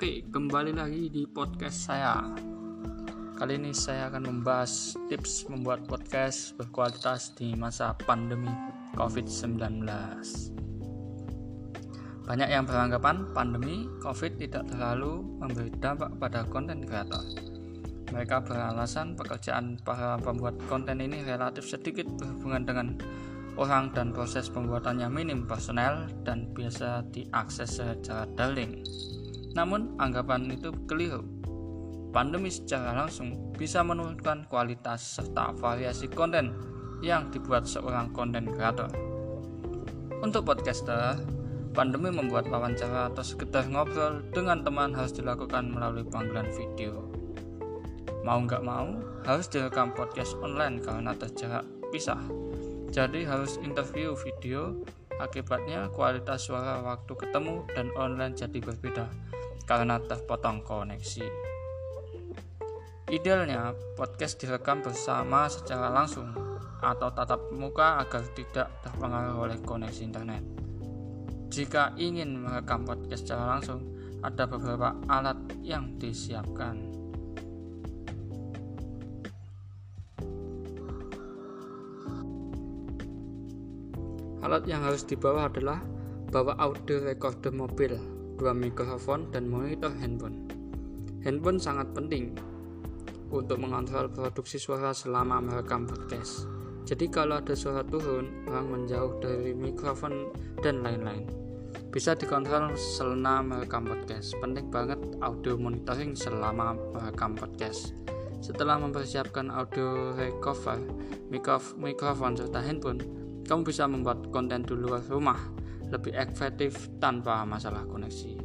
Oke, kembali lagi di podcast saya. Kali ini saya akan membahas tips membuat podcast berkualitas di masa pandemi COVID-19. Banyak yang beranggapan pandemi COVID tidak terlalu memberi dampak pada konten kreator. Mereka beralasan pekerjaan para pembuat konten ini relatif sedikit berhubungan dengan orang dan proses pembuatannya minim personel dan biasa diakses secara daring. Namun, anggapan itu keliru. Pandemi secara langsung bisa menurunkan kualitas serta variasi konten yang dibuat seorang konten kreator. Untuk podcaster, pandemi membuat wawancara atau sekedar ngobrol dengan teman harus dilakukan melalui panggilan video. Mau nggak mau, harus direkam podcast online karena terjarak pisah. Jadi harus interview video, akibatnya kualitas suara waktu ketemu dan online jadi berbeda karena terpotong koneksi. Idealnya, podcast direkam bersama secara langsung atau tatap muka agar tidak terpengaruh oleh koneksi internet. Jika ingin merekam podcast secara langsung, ada beberapa alat yang disiapkan. Alat yang harus dibawa adalah bawa audio recorder mobil dua mikrofon, dan monitor handphone. Handphone sangat penting untuk mengontrol produksi suara selama merekam podcast. Jadi kalau ada suara turun, orang menjauh dari mikrofon dan lain-lain. Bisa dikontrol selama merekam podcast. Penting banget audio monitoring selama merekam podcast. Setelah mempersiapkan audio recover, mikrofon serta handphone, kamu bisa membuat konten di luar rumah lebih efektif tanpa masalah koneksi.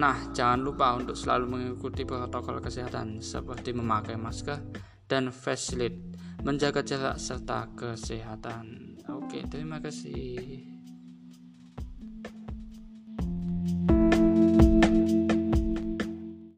Nah, jangan lupa untuk selalu mengikuti protokol kesehatan seperti memakai masker dan face shield, menjaga jarak serta kesehatan. Oke, terima kasih.